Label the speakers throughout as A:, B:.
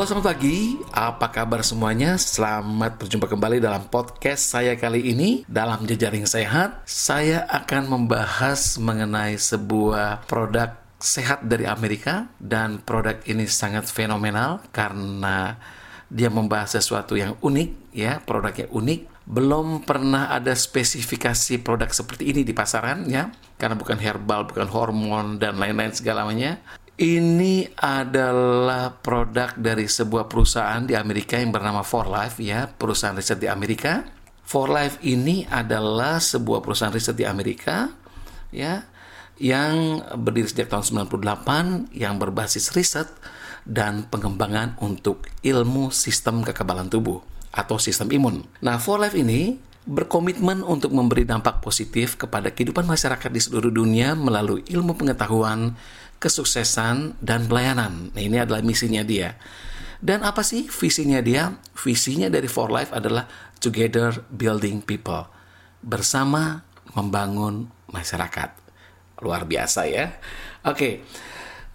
A: Halo selamat pagi, apa kabar semuanya? Selamat berjumpa kembali dalam podcast saya kali ini. Dalam Jejaring Sehat Saya akan membahas mengenai sebuah produk sehat dari Amerika. Dan produk ini sangat fenomenal karena dia membahas sesuatu yang unik ya Produknya unik. Belum pernah ada spesifikasi produk seperti ini di pasaran ya. Karena bukan herbal, bukan hormon dan lain-lain segalanya ini adalah produk dari sebuah perusahaan di Amerika yang bernama For Life ya, perusahaan riset di Amerika. For Life ini adalah sebuah perusahaan riset di Amerika ya yang berdiri sejak tahun 98 yang berbasis riset dan pengembangan untuk ilmu sistem kekebalan tubuh atau sistem imun. Nah, For Life ini berkomitmen untuk memberi dampak positif kepada kehidupan masyarakat di seluruh dunia melalui ilmu pengetahuan, kesuksesan, dan pelayanan. Nah, ini adalah misinya dia. Dan apa sih visinya dia? Visinya dari For Life adalah Together Building People. Bersama membangun masyarakat. Luar biasa ya. Oke.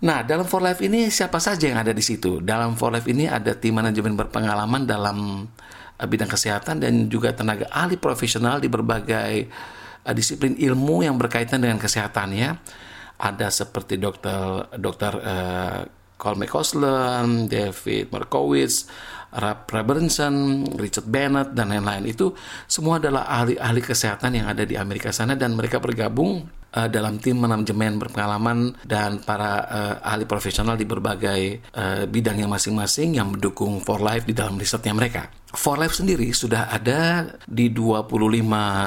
A: Nah, dalam For Life ini siapa saja yang ada di situ? Dalam For Life ini ada tim manajemen berpengalaman dalam uh, bidang kesehatan dan juga tenaga ahli profesional di berbagai uh, disiplin ilmu yang berkaitan dengan kesehatan ya ada seperti dokter dokter uh, Carl McCausland, David Markowitz, Rap Robinson, Richard Bennett dan lain-lain. Itu semua adalah ahli-ahli kesehatan yang ada di Amerika sana dan mereka bergabung uh, dalam tim manajemen berpengalaman dan para uh, ahli profesional di berbagai uh, bidang yang masing-masing yang mendukung For Life di dalam risetnya mereka. For Life sendiri sudah ada di 25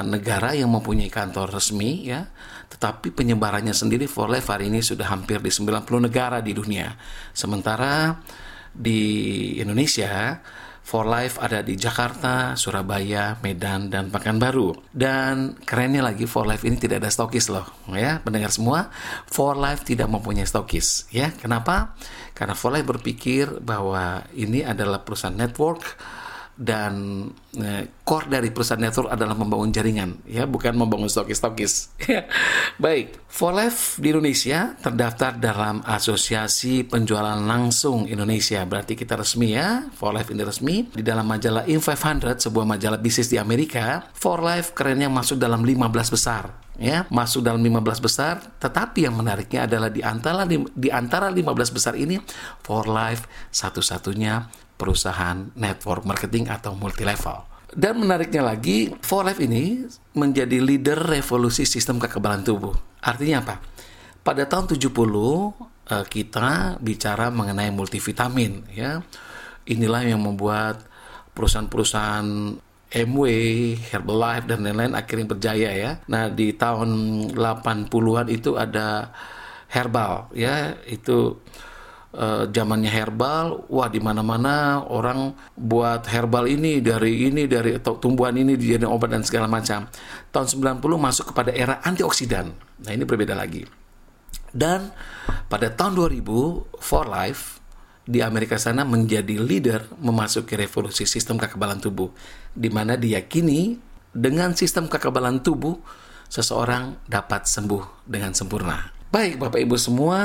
A: negara yang mempunyai kantor resmi ya tetapi penyebarannya sendiri For Life hari ini sudah hampir di 90 negara di dunia. Sementara di Indonesia For Life ada di Jakarta, Surabaya, Medan, dan Pekanbaru. Dan kerennya lagi For Life ini tidak ada stokis loh, ya pendengar semua. For Life tidak mempunyai stokis, ya. Kenapa? Karena For Life berpikir bahwa ini adalah perusahaan network dan eh, core dari perusahaan network adalah membangun jaringan ya bukan membangun stokis-stokis. Baik For Life di Indonesia terdaftar dalam asosiasi penjualan langsung Indonesia. Berarti kita resmi ya Life ini resmi. Di dalam majalah In 500 sebuah majalah bisnis di Amerika Life kerennya masuk dalam 15 besar ya masuk dalam 15 besar tetapi yang menariknya adalah di antara di antara 15 besar ini For Life satu-satunya perusahaan network marketing atau multi level. Dan menariknya lagi, For Life ini menjadi leader revolusi sistem kekebalan tubuh. Artinya apa? Pada tahun 70 eh, kita bicara mengenai multivitamin ya. Inilah yang membuat perusahaan-perusahaan MW, Herbalife dan lain-lain akhirnya berjaya ya. Nah, di tahun 80-an itu ada herbal ya, itu uh, zamannya herbal, wah di mana-mana orang buat herbal ini dari ini dari tumbuhan ini dijadikan obat dan segala macam. Tahun 90 masuk kepada era antioksidan. Nah, ini berbeda lagi. Dan pada tahun 2000 For Life di Amerika sana menjadi leader memasuki revolusi sistem kekebalan tubuh di mana diyakini dengan sistem kekebalan tubuh seseorang dapat sembuh dengan sempurna. Baik Bapak Ibu semua,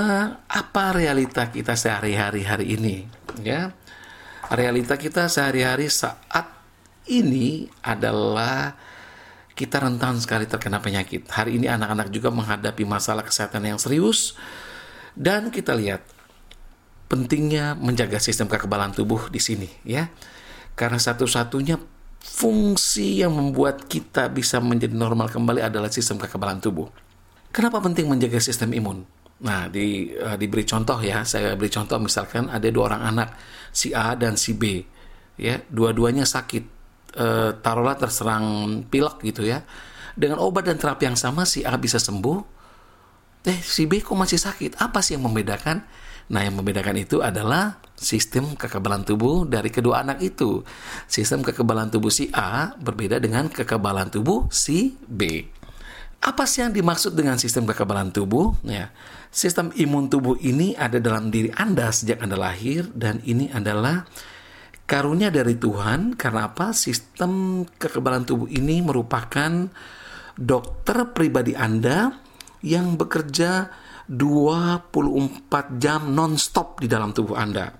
A: apa realita kita sehari-hari hari ini? Ya, realita kita sehari-hari saat ini adalah kita rentan sekali terkena penyakit. Hari ini anak-anak juga menghadapi masalah kesehatan yang serius dan kita lihat pentingnya menjaga sistem kekebalan tubuh di sini ya. Karena satu-satunya fungsi yang membuat kita bisa menjadi normal kembali adalah sistem kekebalan tubuh. Kenapa penting menjaga sistem imun? Nah, di, uh, diberi contoh ya, saya beri contoh misalkan ada dua orang anak, si A dan si B, ya, dua-duanya sakit, uh, taruhlah terserang pilek gitu ya, dengan obat dan terapi yang sama si A bisa sembuh, eh si B kok masih sakit? Apa sih yang membedakan? Nah, yang membedakan itu adalah sistem kekebalan tubuh dari kedua anak itu. Sistem kekebalan tubuh si A berbeda dengan kekebalan tubuh si B. Apa sih yang dimaksud dengan sistem kekebalan tubuh? Ya, sistem imun tubuh ini ada dalam diri Anda sejak Anda lahir dan ini adalah karunia dari Tuhan karena apa? Sistem kekebalan tubuh ini merupakan dokter pribadi Anda yang bekerja 24 jam non-stop di dalam tubuh Anda.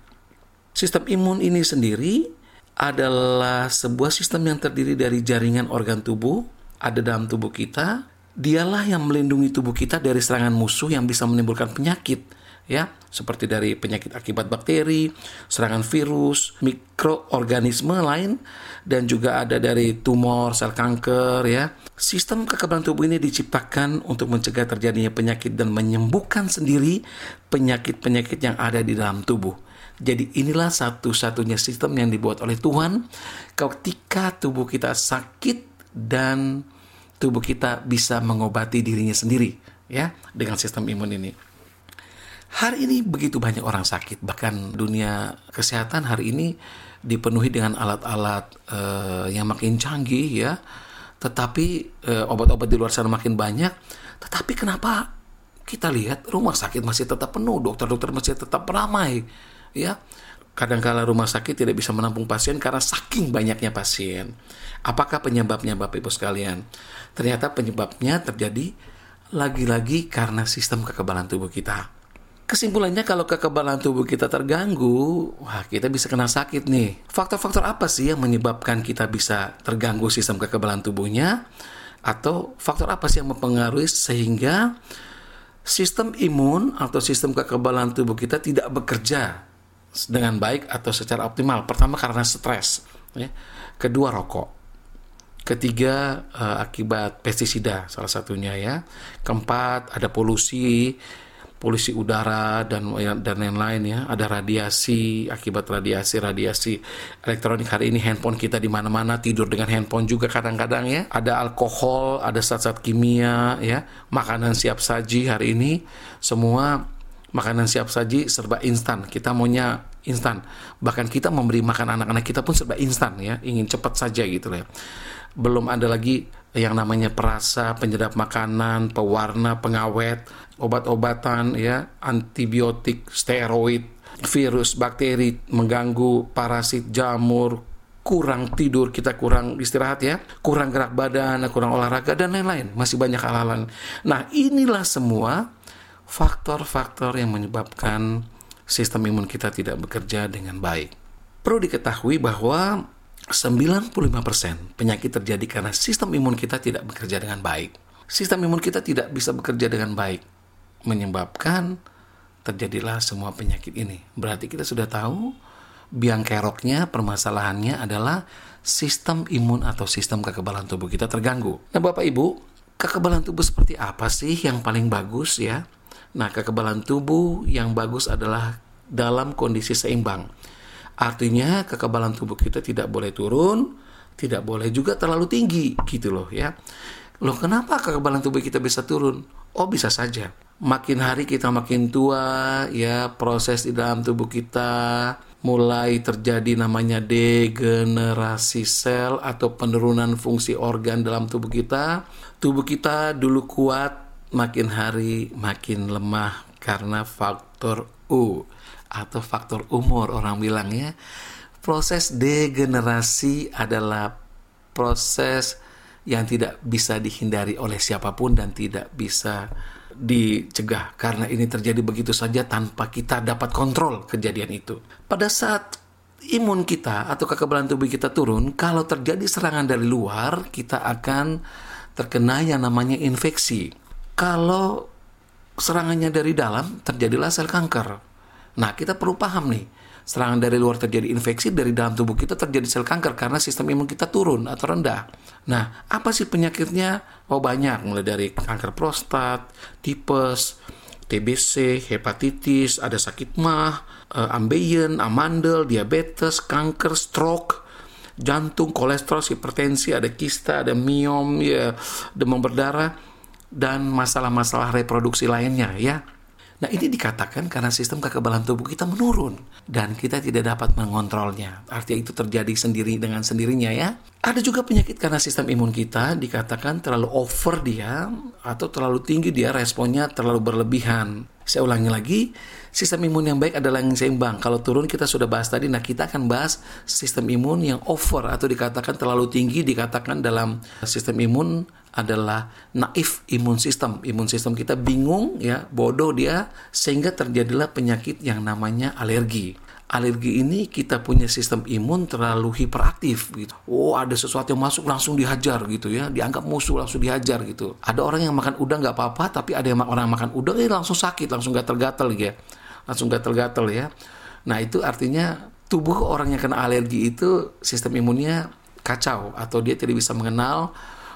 A: Sistem imun ini sendiri adalah sebuah sistem yang terdiri dari jaringan organ tubuh ada dalam tubuh kita. Dialah yang melindungi tubuh kita dari serangan musuh yang bisa menimbulkan penyakit ya seperti dari penyakit akibat bakteri, serangan virus, mikroorganisme lain dan juga ada dari tumor, sel kanker ya. Sistem kekebalan tubuh ini diciptakan untuk mencegah terjadinya penyakit dan menyembuhkan sendiri penyakit-penyakit yang ada di dalam tubuh. Jadi inilah satu-satunya sistem yang dibuat oleh Tuhan ketika tubuh kita sakit dan tubuh kita bisa mengobati dirinya sendiri ya dengan sistem imun ini. Hari ini begitu banyak orang sakit, bahkan dunia kesehatan hari ini dipenuhi dengan alat-alat uh, yang makin canggih ya. Tetapi uh, obat-obat di luar sana makin banyak. Tetapi kenapa kita lihat rumah sakit masih tetap penuh, dokter-dokter masih tetap ramai, ya. Kadangkala rumah sakit tidak bisa menampung pasien karena saking banyaknya pasien. Apakah penyebabnya Bapak Ibu sekalian? Ternyata penyebabnya terjadi lagi-lagi karena sistem kekebalan tubuh kita. Kesimpulannya kalau kekebalan tubuh kita terganggu, wah kita bisa kena sakit nih. Faktor-faktor apa sih yang menyebabkan kita bisa terganggu sistem kekebalan tubuhnya? Atau faktor apa sih yang mempengaruhi sehingga sistem imun atau sistem kekebalan tubuh kita tidak bekerja dengan baik atau secara optimal? Pertama karena stres, ya. kedua rokok, ketiga uh, akibat pestisida salah satunya ya, keempat ada polusi polusi udara dan dan lain-lain ya. Ada radiasi akibat radiasi radiasi elektronik. Hari ini handphone kita di mana-mana tidur dengan handphone juga kadang-kadang ya. Ada alkohol ada zat-zat kimia ya. Makanan siap saji hari ini. Semua makanan siap saji serba instan. Kita maunya instan. Bahkan kita memberi makan anak-anak kita pun serba instan ya. Ingin cepat saja gitu ya belum ada lagi yang namanya perasa, penyedap makanan, pewarna, pengawet, obat-obatan ya, antibiotik, steroid, virus, bakteri mengganggu parasit jamur, kurang tidur, kita kurang istirahat ya, kurang gerak badan, kurang olahraga dan lain-lain. Masih banyak hal-hal. Nah, inilah semua faktor-faktor yang menyebabkan sistem imun kita tidak bekerja dengan baik. Perlu diketahui bahwa 95% penyakit terjadi karena sistem imun kita tidak bekerja dengan baik. Sistem imun kita tidak bisa bekerja dengan baik, menyebabkan terjadilah semua penyakit ini. Berarti kita sudah tahu biang keroknya, permasalahannya adalah sistem imun atau sistem kekebalan tubuh kita terganggu. Nah, Bapak Ibu, kekebalan tubuh seperti apa sih yang paling bagus ya? Nah, kekebalan tubuh yang bagus adalah dalam kondisi seimbang Artinya kekebalan tubuh kita tidak boleh turun, tidak boleh juga terlalu tinggi gitu loh ya. Loh kenapa kekebalan tubuh kita bisa turun? Oh bisa saja. Makin hari kita makin tua ya proses di dalam tubuh kita mulai terjadi namanya degenerasi sel atau penurunan fungsi organ dalam tubuh kita. Tubuh kita dulu kuat, makin hari makin lemah karena faktor U atau faktor umur orang bilangnya proses degenerasi adalah proses yang tidak bisa dihindari oleh siapa pun dan tidak bisa dicegah karena ini terjadi begitu saja tanpa kita dapat kontrol kejadian itu. Pada saat imun kita atau kekebalan tubuh kita turun, kalau terjadi serangan dari luar, kita akan terkena yang namanya infeksi. Kalau serangannya dari dalam, terjadilah sel kanker. Nah, kita perlu paham nih, serangan dari luar terjadi infeksi, dari dalam tubuh kita terjadi sel kanker karena sistem imun kita turun atau rendah. Nah, apa sih penyakitnya? Oh banyak, mulai dari kanker prostat, tipes, TBC, hepatitis, ada sakit mah, eh, ambeien, amandel, diabetes, kanker, stroke, jantung, kolesterol, hipertensi, ada kista, ada miom, ya, demam berdarah, dan masalah-masalah reproduksi lainnya ya. Nah ini dikatakan karena sistem kekebalan tubuh kita menurun dan kita tidak dapat mengontrolnya. Artinya itu terjadi sendiri dengan sendirinya ya. Ada juga penyakit karena sistem imun kita dikatakan terlalu over dia atau terlalu tinggi dia responnya terlalu berlebihan. Saya ulangi lagi, sistem imun yang baik adalah yang seimbang. Kalau turun kita sudah bahas tadi, nah kita akan bahas sistem imun yang over atau dikatakan terlalu tinggi dikatakan dalam sistem imun adalah naif imun sistem. Imun sistem kita bingung ya, bodoh dia sehingga terjadilah penyakit yang namanya alergi. alergi ini kita punya sistem imun terlalu hiperaktif gitu. Oh ada sesuatu yang masuk langsung dihajar gitu ya, dianggap musuh langsung dihajar gitu. Ada orang yang makan udang nggak apa-apa, tapi ada yang orang makan udang eh langsung sakit, langsung gatel-gatel ya, langsung gatel-gatel ya. Nah itu artinya tubuh orang yang kena alergi itu sistem imunnya kacau atau dia tidak bisa mengenal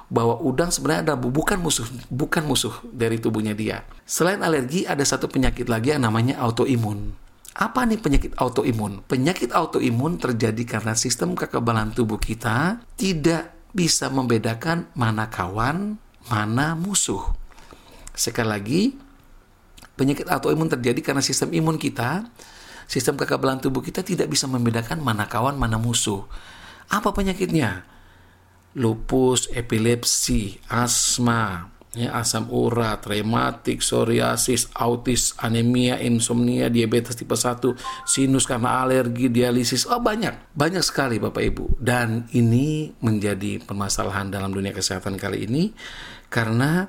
A: bahwa udang sebenarnya adalah bukan musuh bukan musuh dari tubuhnya dia. Selain alergi ada satu penyakit lagi yang namanya autoimun. Apa nih penyakit autoimun? Penyakit autoimun terjadi karena sistem kekebalan tubuh kita tidak bisa membedakan mana kawan, mana musuh. Sekali lagi, penyakit autoimun terjadi karena sistem imun kita, sistem kekebalan tubuh kita tidak bisa membedakan mana kawan, mana musuh. Apa penyakitnya? Lupus, epilepsi, asma, ya, asam urat, rematik, psoriasis, autis, anemia, insomnia, diabetes tipe 1, sinus karena alergi, dialisis, oh banyak, banyak sekali Bapak Ibu. Dan ini menjadi permasalahan dalam dunia kesehatan kali ini karena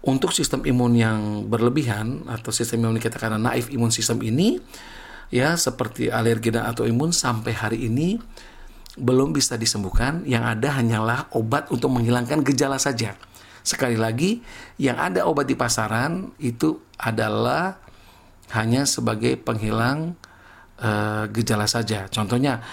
A: untuk sistem imun yang berlebihan atau sistem imun kita karena naif imun sistem ini ya seperti alergi dan imun sampai hari ini belum bisa disembuhkan yang ada hanyalah obat untuk menghilangkan gejala saja Sekali lagi, yang ada obat di pasaran itu adalah hanya sebagai penghilang uh, gejala saja. Contohnya,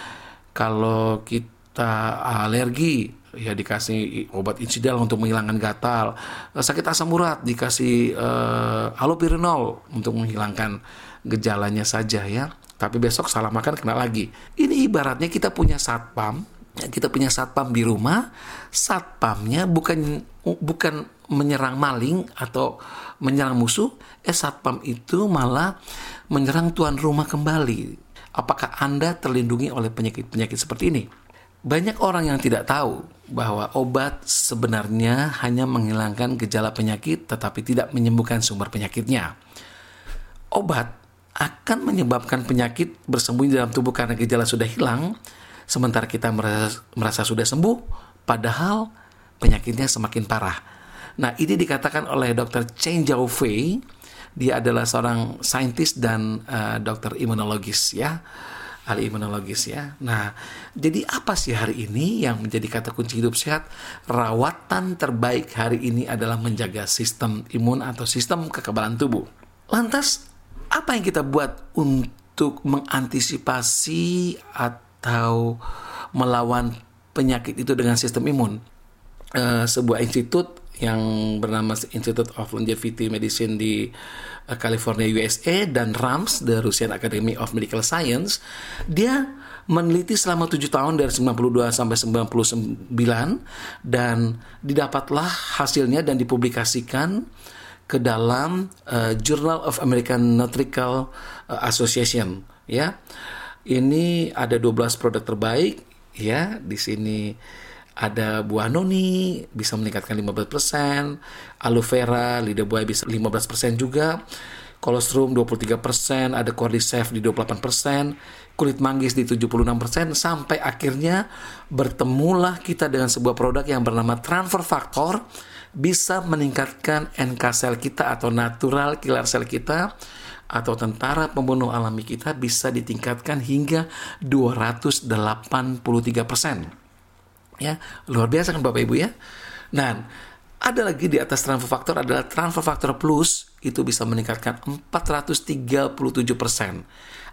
A: kalau kita alergi, ya dikasih obat insidal untuk menghilangkan gatal. Sakit asam urat dikasih uh, allopurinol untuk menghilangkan gejalanya saja ya. Tapi besok salah makan kena lagi. Ini ibaratnya kita punya satpam kita punya satpam di rumah, satpamnya bukan bukan menyerang maling atau menyerang musuh, eh satpam itu malah menyerang tuan rumah kembali. Apakah Anda terlindungi oleh penyakit-penyakit seperti ini? Banyak orang yang tidak tahu bahwa obat sebenarnya hanya menghilangkan gejala penyakit tetapi tidak menyembuhkan sumber penyakitnya. Obat akan menyebabkan penyakit bersembunyi dalam tubuh karena gejala sudah hilang, sementara kita merasa, merasa sudah sembuh, padahal penyakitnya semakin parah. Nah, ini dikatakan oleh Dr. Chen Jiaofei, dia adalah seorang saintis dan uh, dokter imunologis ya ahli imunologis ya. Nah, jadi apa sih hari ini yang menjadi kata kunci hidup sehat? Rawatan terbaik hari ini adalah menjaga sistem imun atau sistem kekebalan tubuh. Lantas, apa yang kita buat untuk mengantisipasi atau melawan penyakit itu dengan sistem imun. Uh, sebuah institut yang bernama Institute of Longevity Medicine di uh, California USA dan RAMS the Russian Academy of Medical Science dia meneliti selama 7 tahun dari 92 sampai 99 dan didapatlah hasilnya dan dipublikasikan ke dalam uh, Journal of American Nutrical Association ya. Ini ada 12 produk terbaik ya. Di sini ada buah noni bisa meningkatkan 15%, aloe vera, lidah buaya bisa 15% juga. Colostrum 23%, ada cordyceps di 28%, kulit manggis di 76% sampai akhirnya bertemulah kita dengan sebuah produk yang bernama transfer factor bisa meningkatkan NK sel kita atau natural killer cell kita atau tentara pembunuh alami kita bisa ditingkatkan hingga 283 persen. Ya, luar biasa kan Bapak Ibu ya. Nah, ada lagi di atas transfer factor adalah transfer factor plus itu bisa meningkatkan 437 persen.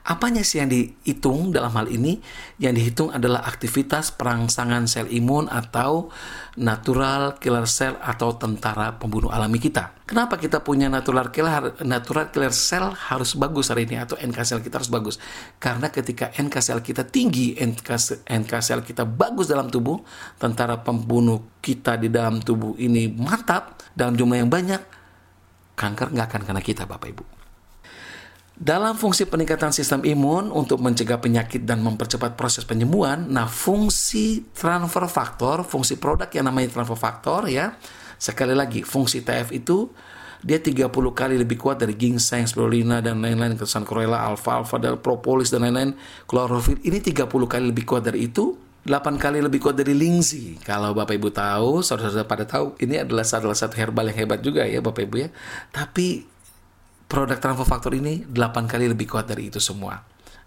A: Apanya sih yang dihitung dalam hal ini? Yang dihitung adalah aktivitas perangsangan sel imun atau natural killer cell atau tentara pembunuh alami kita. Kenapa kita punya natural killer natural killer cell harus bagus hari ini atau NK cell kita harus bagus? Karena ketika NK cell kita tinggi, NK, NK cell kita bagus dalam tubuh, tentara pembunuh kita di dalam tubuh ini mantap dalam jumlah yang banyak, kanker nggak akan kena kita Bapak Ibu. Dalam fungsi peningkatan sistem imun untuk mencegah penyakit dan mempercepat proses penyembuhan, nah fungsi transfer faktor, fungsi produk yang namanya transfer faktor ya, sekali lagi fungsi TF itu dia 30 kali lebih kuat dari ginseng, spirulina dan lain-lain, kesan chlorella, alfa-alfa, dan propolis dan lain-lain, klorofil. Ini 30 kali lebih kuat dari itu, 8 kali lebih kuat dari lingzi. Kalau Bapak Ibu tahu, saudara-saudara pada tahu, ini adalah salah satu herbal yang hebat juga ya Bapak Ibu ya. Tapi produk transfer faktor ini 8 kali lebih kuat dari itu semua.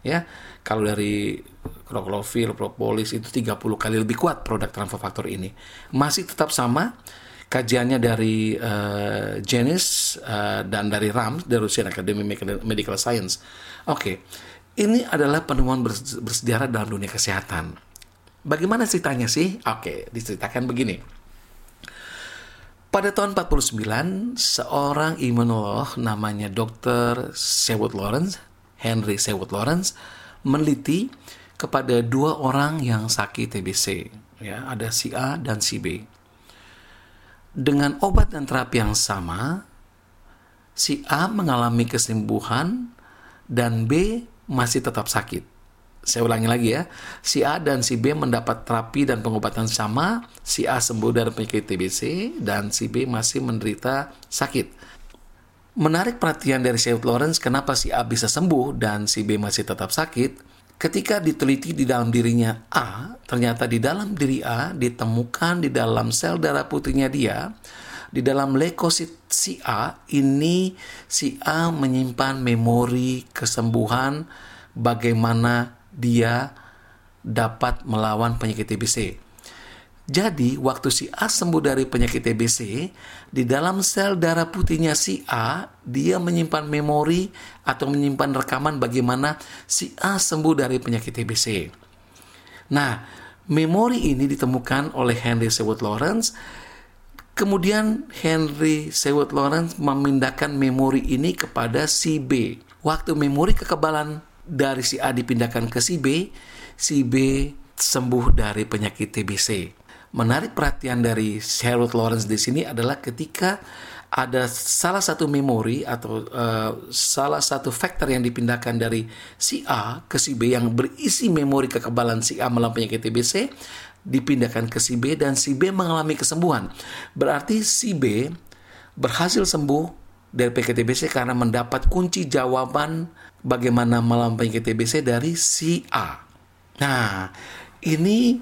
A: Ya, kalau dari kroklofil, propolis itu 30 kali lebih kuat produk transfer faktor ini. Masih tetap sama kajiannya dari uh, Jenis uh, dan dari RAM dari Russian Academy Medical Science. Oke, okay. ini adalah penemuan bersejarah dalam dunia kesehatan. Bagaimana ceritanya sih? Oke, okay, diceritakan begini. Pada tahun 49, seorang imunolog namanya Dr. Seward Lawrence, Henry Seward Lawrence, meneliti kepada dua orang yang sakit TBC. Ya, ada si A dan si B. Dengan obat dan terapi yang sama, si A mengalami kesembuhan dan B masih tetap sakit. Saya ulangi lagi ya. Si A dan si B mendapat terapi dan pengobatan sama. Si A sembuh dari penyakit TBC dan si B masih menderita sakit. Menarik perhatian dari Seth Lawrence kenapa si A bisa sembuh dan si B masih tetap sakit. Ketika diteliti di dalam dirinya A, ternyata di dalam diri A ditemukan di dalam sel darah putihnya dia, di dalam leukosit si A ini si A menyimpan memori kesembuhan bagaimana dia dapat melawan penyakit TBC. Jadi, waktu si A sembuh dari penyakit TBC, di dalam sel darah putihnya si A, dia menyimpan memori atau menyimpan rekaman bagaimana si A sembuh dari penyakit TBC. Nah, memori ini ditemukan oleh Henry Seward Lawrence. Kemudian Henry Seward Lawrence memindahkan memori ini kepada si B. Waktu memori kekebalan dari si A dipindahkan ke si B, si B sembuh dari penyakit TBC. Menarik perhatian dari Harold Lawrence di sini adalah ketika ada salah satu memori atau uh, salah satu faktor yang dipindahkan dari si A ke si B yang berisi memori kekebalan si A melawan penyakit TBC dipindahkan ke si B dan si B mengalami kesembuhan. Berarti si B berhasil sembuh dari PKTBC karena mendapat kunci jawaban bagaimana penyakit TBC dari si A. Nah, ini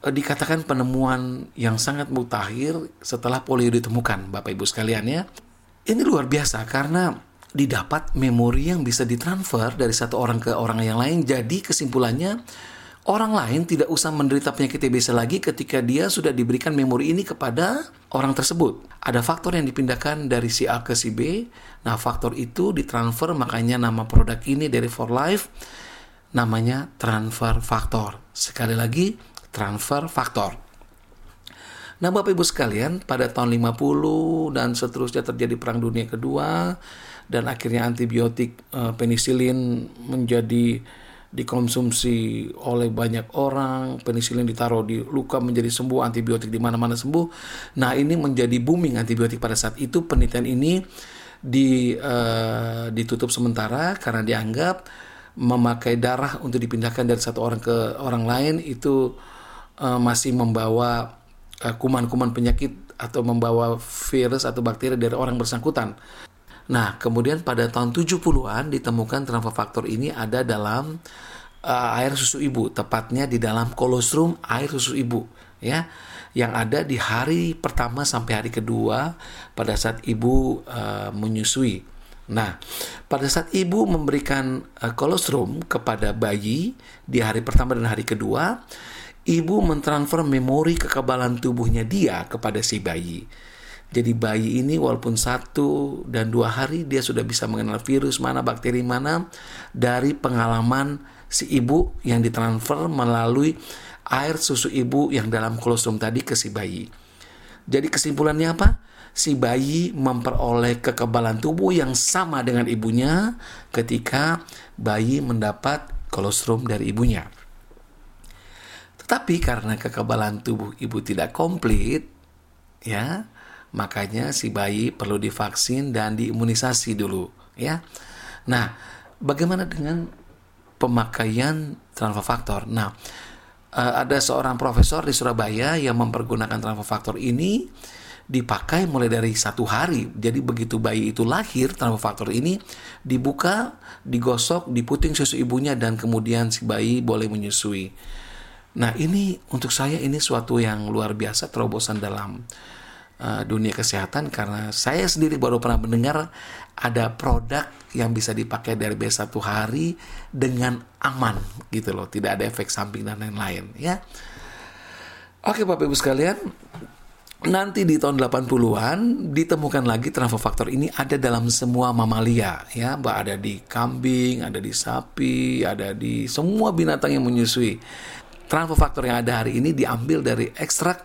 A: eh, dikatakan penemuan yang sangat mutakhir setelah polio ditemukan, Bapak Ibu sekalian ya. Ini luar biasa karena didapat memori yang bisa ditransfer dari satu orang ke orang yang lain. Jadi kesimpulannya Orang lain tidak usah menderita penyakit TBC lagi ketika dia sudah diberikan memori ini kepada orang tersebut. Ada faktor yang dipindahkan dari si A ke si B. Nah, faktor itu ditransfer makanya nama produk ini dari For Life namanya transfer faktor. Sekali lagi, transfer faktor. Nah, Bapak Ibu sekalian, pada tahun 50 dan seterusnya terjadi Perang Dunia Kedua dan akhirnya antibiotik uh, penisilin menjadi dikonsumsi oleh banyak orang, penisilin ditaruh di luka menjadi sembuh, antibiotik di mana-mana sembuh. Nah, ini menjadi booming antibiotik pada saat itu. Penelitian ini di uh, ditutup sementara karena dianggap memakai darah untuk dipindahkan dari satu orang ke orang lain itu uh, masih membawa eh, kuman-kuman uh, penyakit atau membawa virus atau bakteri dari orang bersangkutan. Nah, kemudian pada tahun 70-an ditemukan transfer faktor ini ada dalam uh, air susu ibu, tepatnya di dalam kolostrum air susu ibu, ya, yang ada di hari pertama sampai hari kedua pada saat ibu uh, menyusui. Nah, pada saat ibu memberikan uh, kolostrum kepada bayi di hari pertama dan hari kedua, ibu mentransfer memori kekebalan tubuhnya dia kepada si bayi. Jadi bayi ini walaupun satu dan dua hari dia sudah bisa mengenal virus mana, bakteri mana dari pengalaman si ibu yang ditransfer melalui air susu ibu yang dalam kolostrum tadi ke si bayi. Jadi kesimpulannya apa? Si bayi memperoleh kekebalan tubuh yang sama dengan ibunya ketika bayi mendapat kolostrum dari ibunya. Tetapi karena kekebalan tubuh ibu tidak komplit, ya, Makanya si bayi perlu divaksin dan diimunisasi dulu, ya. Nah, bagaimana dengan pemakaian transfer faktor? Nah, eh, ada seorang profesor di Surabaya yang mempergunakan transfer faktor ini dipakai mulai dari satu hari. Jadi begitu bayi itu lahir, transfer faktor ini dibuka, digosok, diputing susu ibunya dan kemudian si bayi boleh menyusui. Nah ini untuk saya ini suatu yang luar biasa terobosan dalam uh, dunia kesehatan karena saya sendiri baru pernah mendengar ada produk yang bisa dipakai dari b satu hari dengan aman gitu loh, tidak ada efek samping dan lain-lain ya. Oke Bapak Ibu sekalian, nanti di tahun 80-an ditemukan lagi transfer faktor ini ada dalam semua mamalia ya, Mbak ada di kambing, ada di sapi, ada di semua binatang yang menyusui. Transfer faktor yang ada hari ini diambil dari ekstrak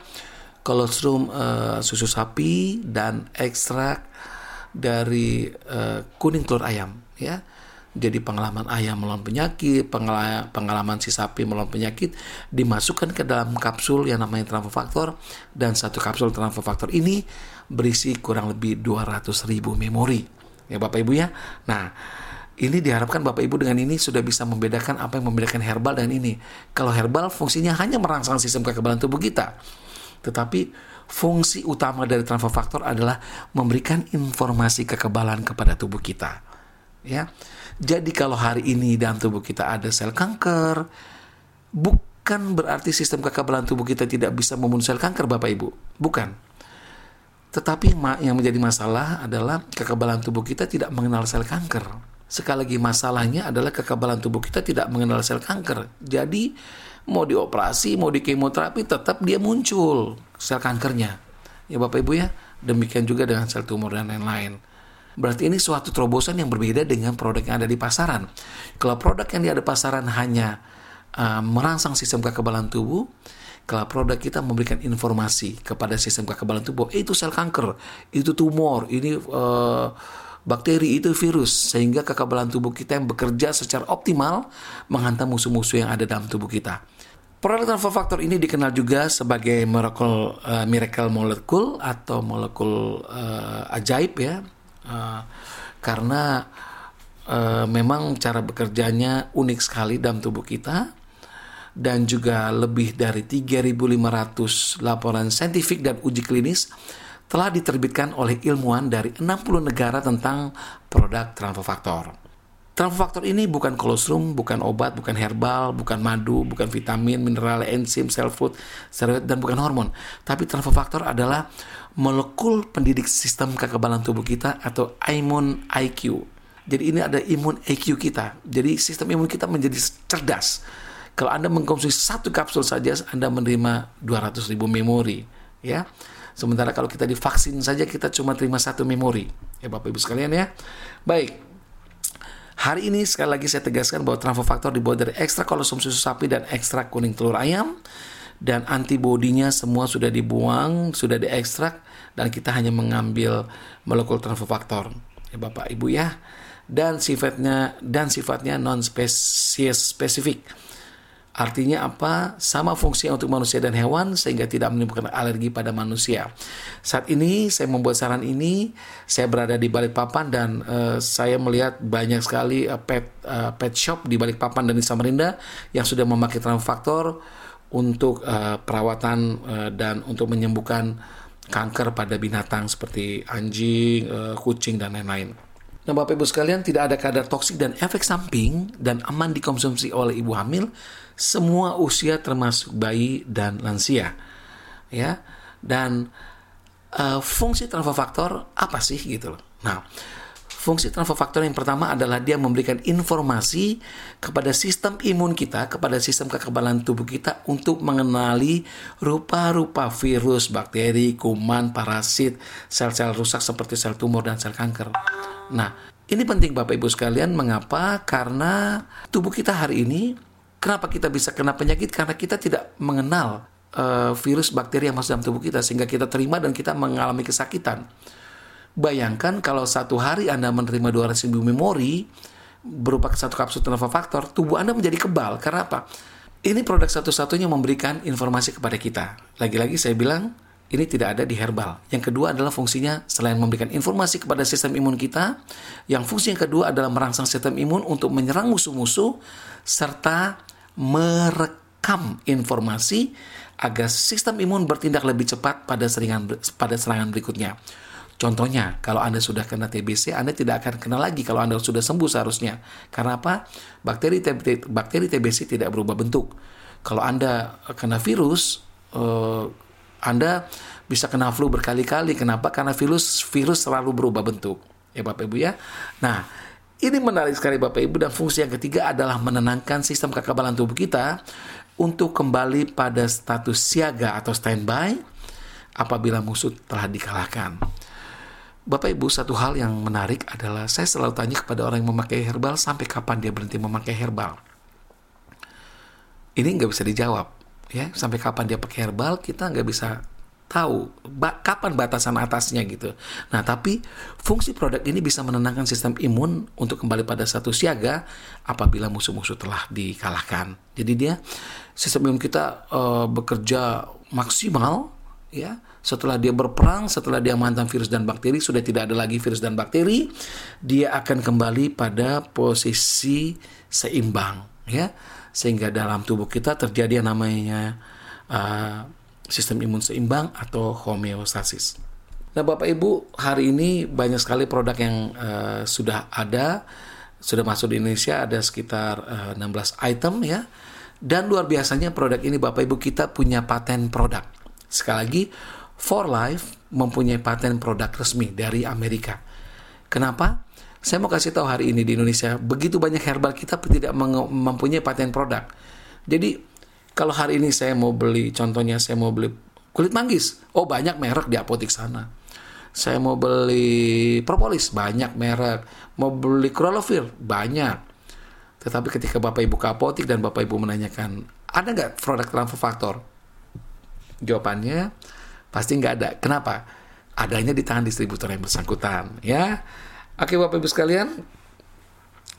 A: kolostrum uh, susu sapi dan ekstrak dari uh, kuning telur ayam ya jadi pengalaman ayam melawan penyakit, pengalaman si sapi melawan penyakit dimasukkan ke dalam kapsul yang namanya transfer factor dan satu kapsul transfer factor ini berisi kurang lebih 200 ribu memori ya Bapak Ibu ya. Nah ini diharapkan Bapak Ibu dengan ini sudah bisa membedakan apa yang membedakan herbal dan ini. Kalau herbal fungsinya hanya merangsang sistem kekebalan tubuh kita. Tetapi fungsi utama dari transfer factor adalah memberikan informasi kekebalan kepada tubuh kita. Ya. Jadi kalau hari ini dalam tubuh kita ada sel kanker, bukan berarti sistem kekebalan tubuh kita tidak bisa membunuh sel kanker Bapak Ibu. Bukan. Tetapi yang menjadi masalah adalah kekebalan tubuh kita tidak mengenal sel kanker. Sekali lagi masalahnya adalah kekebalan tubuh kita tidak mengenal sel kanker. Jadi mau dioperasi, mau di kemoterapi tetap dia muncul sel kankernya. Ya Bapak Ibu ya, demikian juga dengan sel tumor dan lain-lain. Berarti ini suatu terobosan yang berbeda dengan produk yang ada di pasaran. Kalau produk yang ada di pasaran hanya uh, merangsang sistem kekebalan tubuh, kalau produk kita memberikan informasi kepada sistem kekebalan tubuh, eh, itu sel kanker, itu tumor, ini uh, bakteri, itu virus, sehingga kekebalan tubuh kita yang bekerja secara optimal menghantam musuh-musuh yang ada dalam tubuh kita. Produk transfer faktor ini dikenal juga sebagai miracle, uh, miracle molecule atau molekul uh, ajaib ya uh, karena uh, memang cara bekerjanya unik sekali dalam tubuh kita dan juga lebih dari 3.500 laporan saintifik dan uji klinis telah diterbitkan oleh ilmuwan dari 60 negara tentang produk transfer faktor. Transfer faktor ini bukan kolostrum, bukan obat, bukan herbal, bukan madu, bukan vitamin, mineral, enzim, cell food, steroid, dan bukan hormon. Tapi transfer faktor adalah molekul pendidik sistem kekebalan tubuh kita atau imun IQ. Jadi ini ada imun IQ kita. Jadi sistem imun kita menjadi cerdas. Kalau Anda mengkonsumsi satu kapsul saja, Anda menerima 200 ribu memori. Ya, Sementara kalau kita divaksin saja, kita cuma terima satu memori. Ya Bapak Ibu sekalian ya. Baik, Hari ini sekali lagi saya tegaskan bahwa transfer faktor dibuat dari ekstra kolostrum susu sapi dan ekstra kuning telur ayam dan antibodinya semua sudah dibuang, sudah diekstrak dan kita hanya mengambil molekul transfer faktor. Ya Bapak Ibu ya. Dan sifatnya dan sifatnya non spesies spesifik. Artinya apa? Sama fungsi untuk manusia dan hewan sehingga tidak menimbulkan alergi pada manusia. Saat ini saya membuat saran ini, saya berada di Balikpapan dan uh, saya melihat banyak sekali uh, pet uh, pet shop di Balikpapan dan di Samarinda yang sudah memakai transfaktor untuk uh, perawatan uh, dan untuk menyembuhkan kanker pada binatang seperti anjing, uh, kucing dan lain-lain. Nah, Bapak Ibu sekalian, tidak ada kadar toksik dan efek samping dan aman dikonsumsi oleh ibu hamil semua usia termasuk bayi dan lansia. Ya. Dan uh, fungsi transfer faktor apa sih gitu loh. Nah, fungsi transfer faktor yang pertama adalah dia memberikan informasi kepada sistem imun kita, kepada sistem kekebalan tubuh kita untuk mengenali rupa-rupa virus, bakteri, kuman, parasit, sel-sel rusak seperti sel tumor dan sel kanker. Nah, ini penting Bapak Ibu sekalian, mengapa? Karena tubuh kita hari ini Kenapa kita bisa kena penyakit? Karena kita tidak mengenal uh, virus bakteri yang masuk dalam tubuh kita sehingga kita terima dan kita mengalami kesakitan. Bayangkan kalau satu hari Anda menerima 200 ribu memori berupa satu kapsul transfer faktor, tubuh Anda menjadi kebal. Karena apa? Ini produk satu-satunya memberikan informasi kepada kita. Lagi-lagi saya bilang, ini tidak ada di herbal. Yang kedua adalah fungsinya selain memberikan informasi kepada sistem imun kita, yang fungsi yang kedua adalah merangsang sistem imun untuk menyerang musuh-musuh serta merekam informasi agar sistem imun bertindak lebih cepat pada serangan pada serangan berikutnya. Contohnya, kalau Anda sudah kena TBC, Anda tidak akan kena lagi kalau Anda sudah sembuh seharusnya. Karena apa? Bakteri bakteri TBC tidak berubah bentuk. Kalau Anda kena virus, eh, Anda bisa kena flu berkali-kali. Kenapa? Karena virus virus selalu berubah bentuk. Ya Bapak Ibu ya. Nah, ini menarik sekali Bapak Ibu dan fungsi yang ketiga adalah menenangkan sistem kekebalan tubuh kita untuk kembali pada status siaga atau standby apabila musuh telah dikalahkan. Bapak Ibu, satu hal yang menarik adalah saya selalu tanya kepada orang yang memakai herbal sampai kapan dia berhenti memakai herbal. Ini nggak bisa dijawab, ya. Sampai kapan dia pakai herbal kita nggak bisa tahu ba kapan batasan atasnya gitu. Nah, tapi fungsi produk ini bisa menenangkan sistem imun untuk kembali pada satu siaga apabila musuh-musuh telah dikalahkan. Jadi dia sistem imun kita uh, bekerja maksimal ya setelah dia berperang, setelah dia mantan virus dan bakteri sudah tidak ada lagi virus dan bakteri, dia akan kembali pada posisi seimbang ya. Sehingga dalam tubuh kita terjadi yang namanya uh, sistem imun seimbang atau homeostasis. Nah, Bapak Ibu, hari ini banyak sekali produk yang uh, sudah ada, sudah masuk di Indonesia ada sekitar uh, eh, 16 item ya. Dan luar biasanya produk ini Bapak Ibu kita punya paten produk. Sekali lagi, For Life mempunyai paten produk resmi dari Amerika. Kenapa? Saya mau kasih tahu hari ini di Indonesia begitu banyak herbal kita tidak mempunyai paten produk. Jadi kalau hari ini saya mau beli, contohnya saya mau beli kulit manggis, oh banyak merek di apotik sana. Saya mau beli propolis, banyak merek. Mau beli Krolovir, banyak. Tetapi ketika Bapak Ibu ke apotik dan Bapak Ibu menanyakan, ada nggak produk transfer faktor? Jawabannya pasti nggak ada. Kenapa? Adanya di tangan distributor yang bersangkutan. Ya, Oke Bapak Ibu sekalian,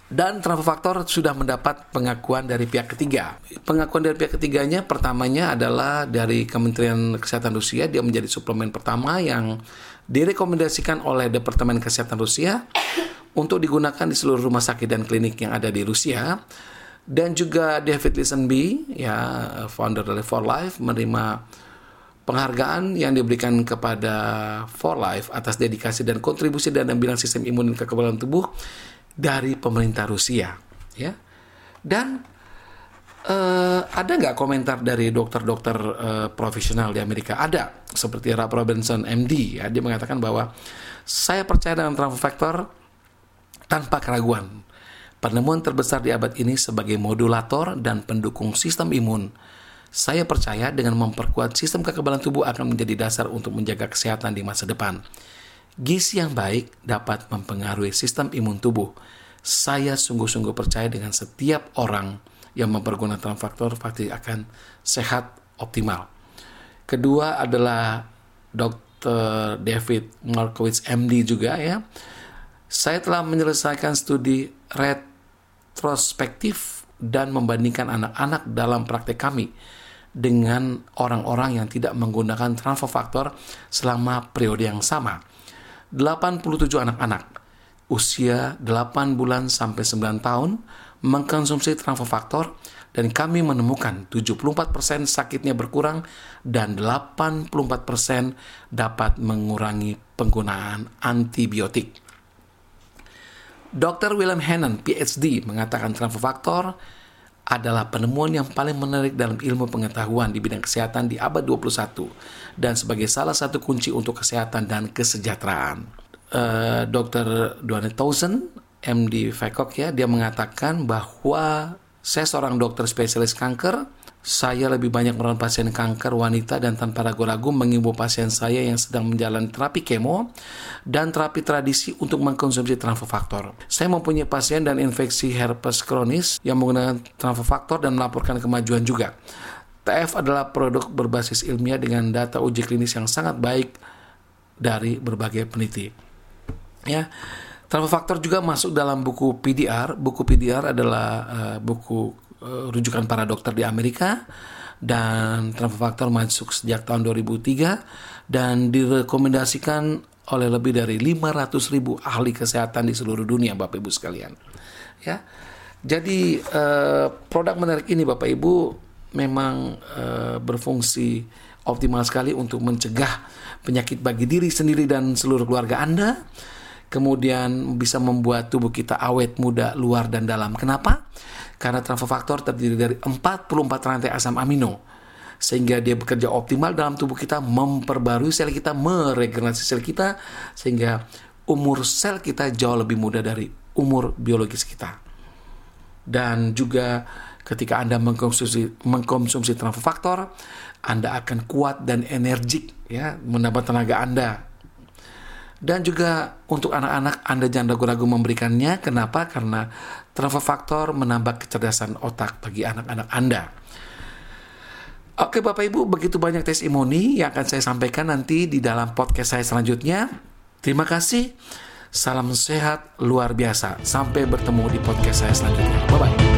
A: dan transfer faktor sudah mendapat pengakuan dari pihak ketiga. Pengakuan dari pihak ketiganya pertamanya adalah dari Kementerian Kesehatan Rusia, dia menjadi suplemen pertama yang direkomendasikan oleh Departemen Kesehatan Rusia untuk digunakan di seluruh rumah sakit dan klinik yang ada di Rusia. Dan juga David Lisenby, ya founder dari For Life, menerima penghargaan yang diberikan kepada For Life atas dedikasi dan kontribusi dalam bidang sistem imun dan kekebalan tubuh dari pemerintah Rusia, ya. Dan uh, ada nggak komentar dari dokter-dokter uh, profesional di Amerika? Ada, seperti Rob Robinson MD, ya, dia mengatakan bahwa saya percaya dengan transfer factor tanpa keraguan. Penemuan terbesar di abad ini sebagai modulator dan pendukung sistem imun. Saya percaya dengan memperkuat sistem kekebalan tubuh akan menjadi dasar untuk menjaga kesehatan di masa depan. Gizi yang baik dapat mempengaruhi sistem imun tubuh. Saya sungguh-sungguh percaya dengan setiap orang yang mempergunakan faktor pasti akan sehat optimal. Kedua adalah Dr. David Markowitz MD juga ya. Saya telah menyelesaikan studi retrospektif dan membandingkan anak-anak dalam praktek kami dengan orang-orang yang tidak menggunakan transfer faktor selama periode yang sama. 87 anak-anak usia 8 bulan sampai 9 tahun mengkonsumsi faktor dan kami menemukan 74% sakitnya berkurang dan 84% dapat mengurangi penggunaan antibiotik. Dr. William Hannon, PhD, mengatakan faktor adalah penemuan yang paling menarik dalam ilmu pengetahuan di bidang kesehatan di abad 21 dan sebagai salah satu kunci untuk kesehatan dan kesejahteraan. Uh, Dr. Duane Townsend, MD Fakok ya, dia mengatakan bahwa saya seorang dokter spesialis kanker saya lebih banyak merawat pasien kanker wanita dan tanpa ragu-ragu mengimbau pasien saya yang sedang menjalani terapi kemo dan terapi tradisi untuk mengkonsumsi transfer faktor. Saya mempunyai pasien dan infeksi herpes kronis yang menggunakan transfer faktor dan melaporkan kemajuan juga. TF adalah produk berbasis ilmiah dengan data uji klinis yang sangat baik dari berbagai peneliti. Ya, transfer faktor juga masuk dalam buku PDR. Buku PDR adalah uh, buku uh, rujukan para dokter di Amerika dan transfer faktor masuk sejak tahun 2003 dan direkomendasikan oleh lebih dari 500 ribu ahli kesehatan di seluruh dunia Bapak Ibu sekalian. Ya, jadi uh, produk menarik ini Bapak Ibu memang uh, berfungsi optimal sekali untuk mencegah penyakit bagi diri sendiri dan seluruh keluarga Anda. Kemudian bisa membuat tubuh kita awet, muda, luar dan dalam. Kenapa? Karena transfer faktor terdiri dari 44 rantai asam amino sehingga dia bekerja optimal dalam tubuh kita, memperbarui sel kita, meregenerasi sel kita sehingga umur sel kita jauh lebih muda dari umur biologis kita. Dan juga ketika Anda mengkonsumsi mengkonsumsi faktor, Anda akan kuat dan energik ya, menambah tenaga Anda. Dan juga untuk anak-anak Anda jangan ragu-ragu memberikannya. Kenapa? Karena transfer faktor menambah kecerdasan otak bagi anak-anak Anda. Oke Bapak Ibu, begitu banyak testimoni yang akan saya sampaikan nanti di dalam podcast saya selanjutnya. Terima kasih. Salam sehat luar biasa. Sampai bertemu di podcast saya selanjutnya. Bye bye.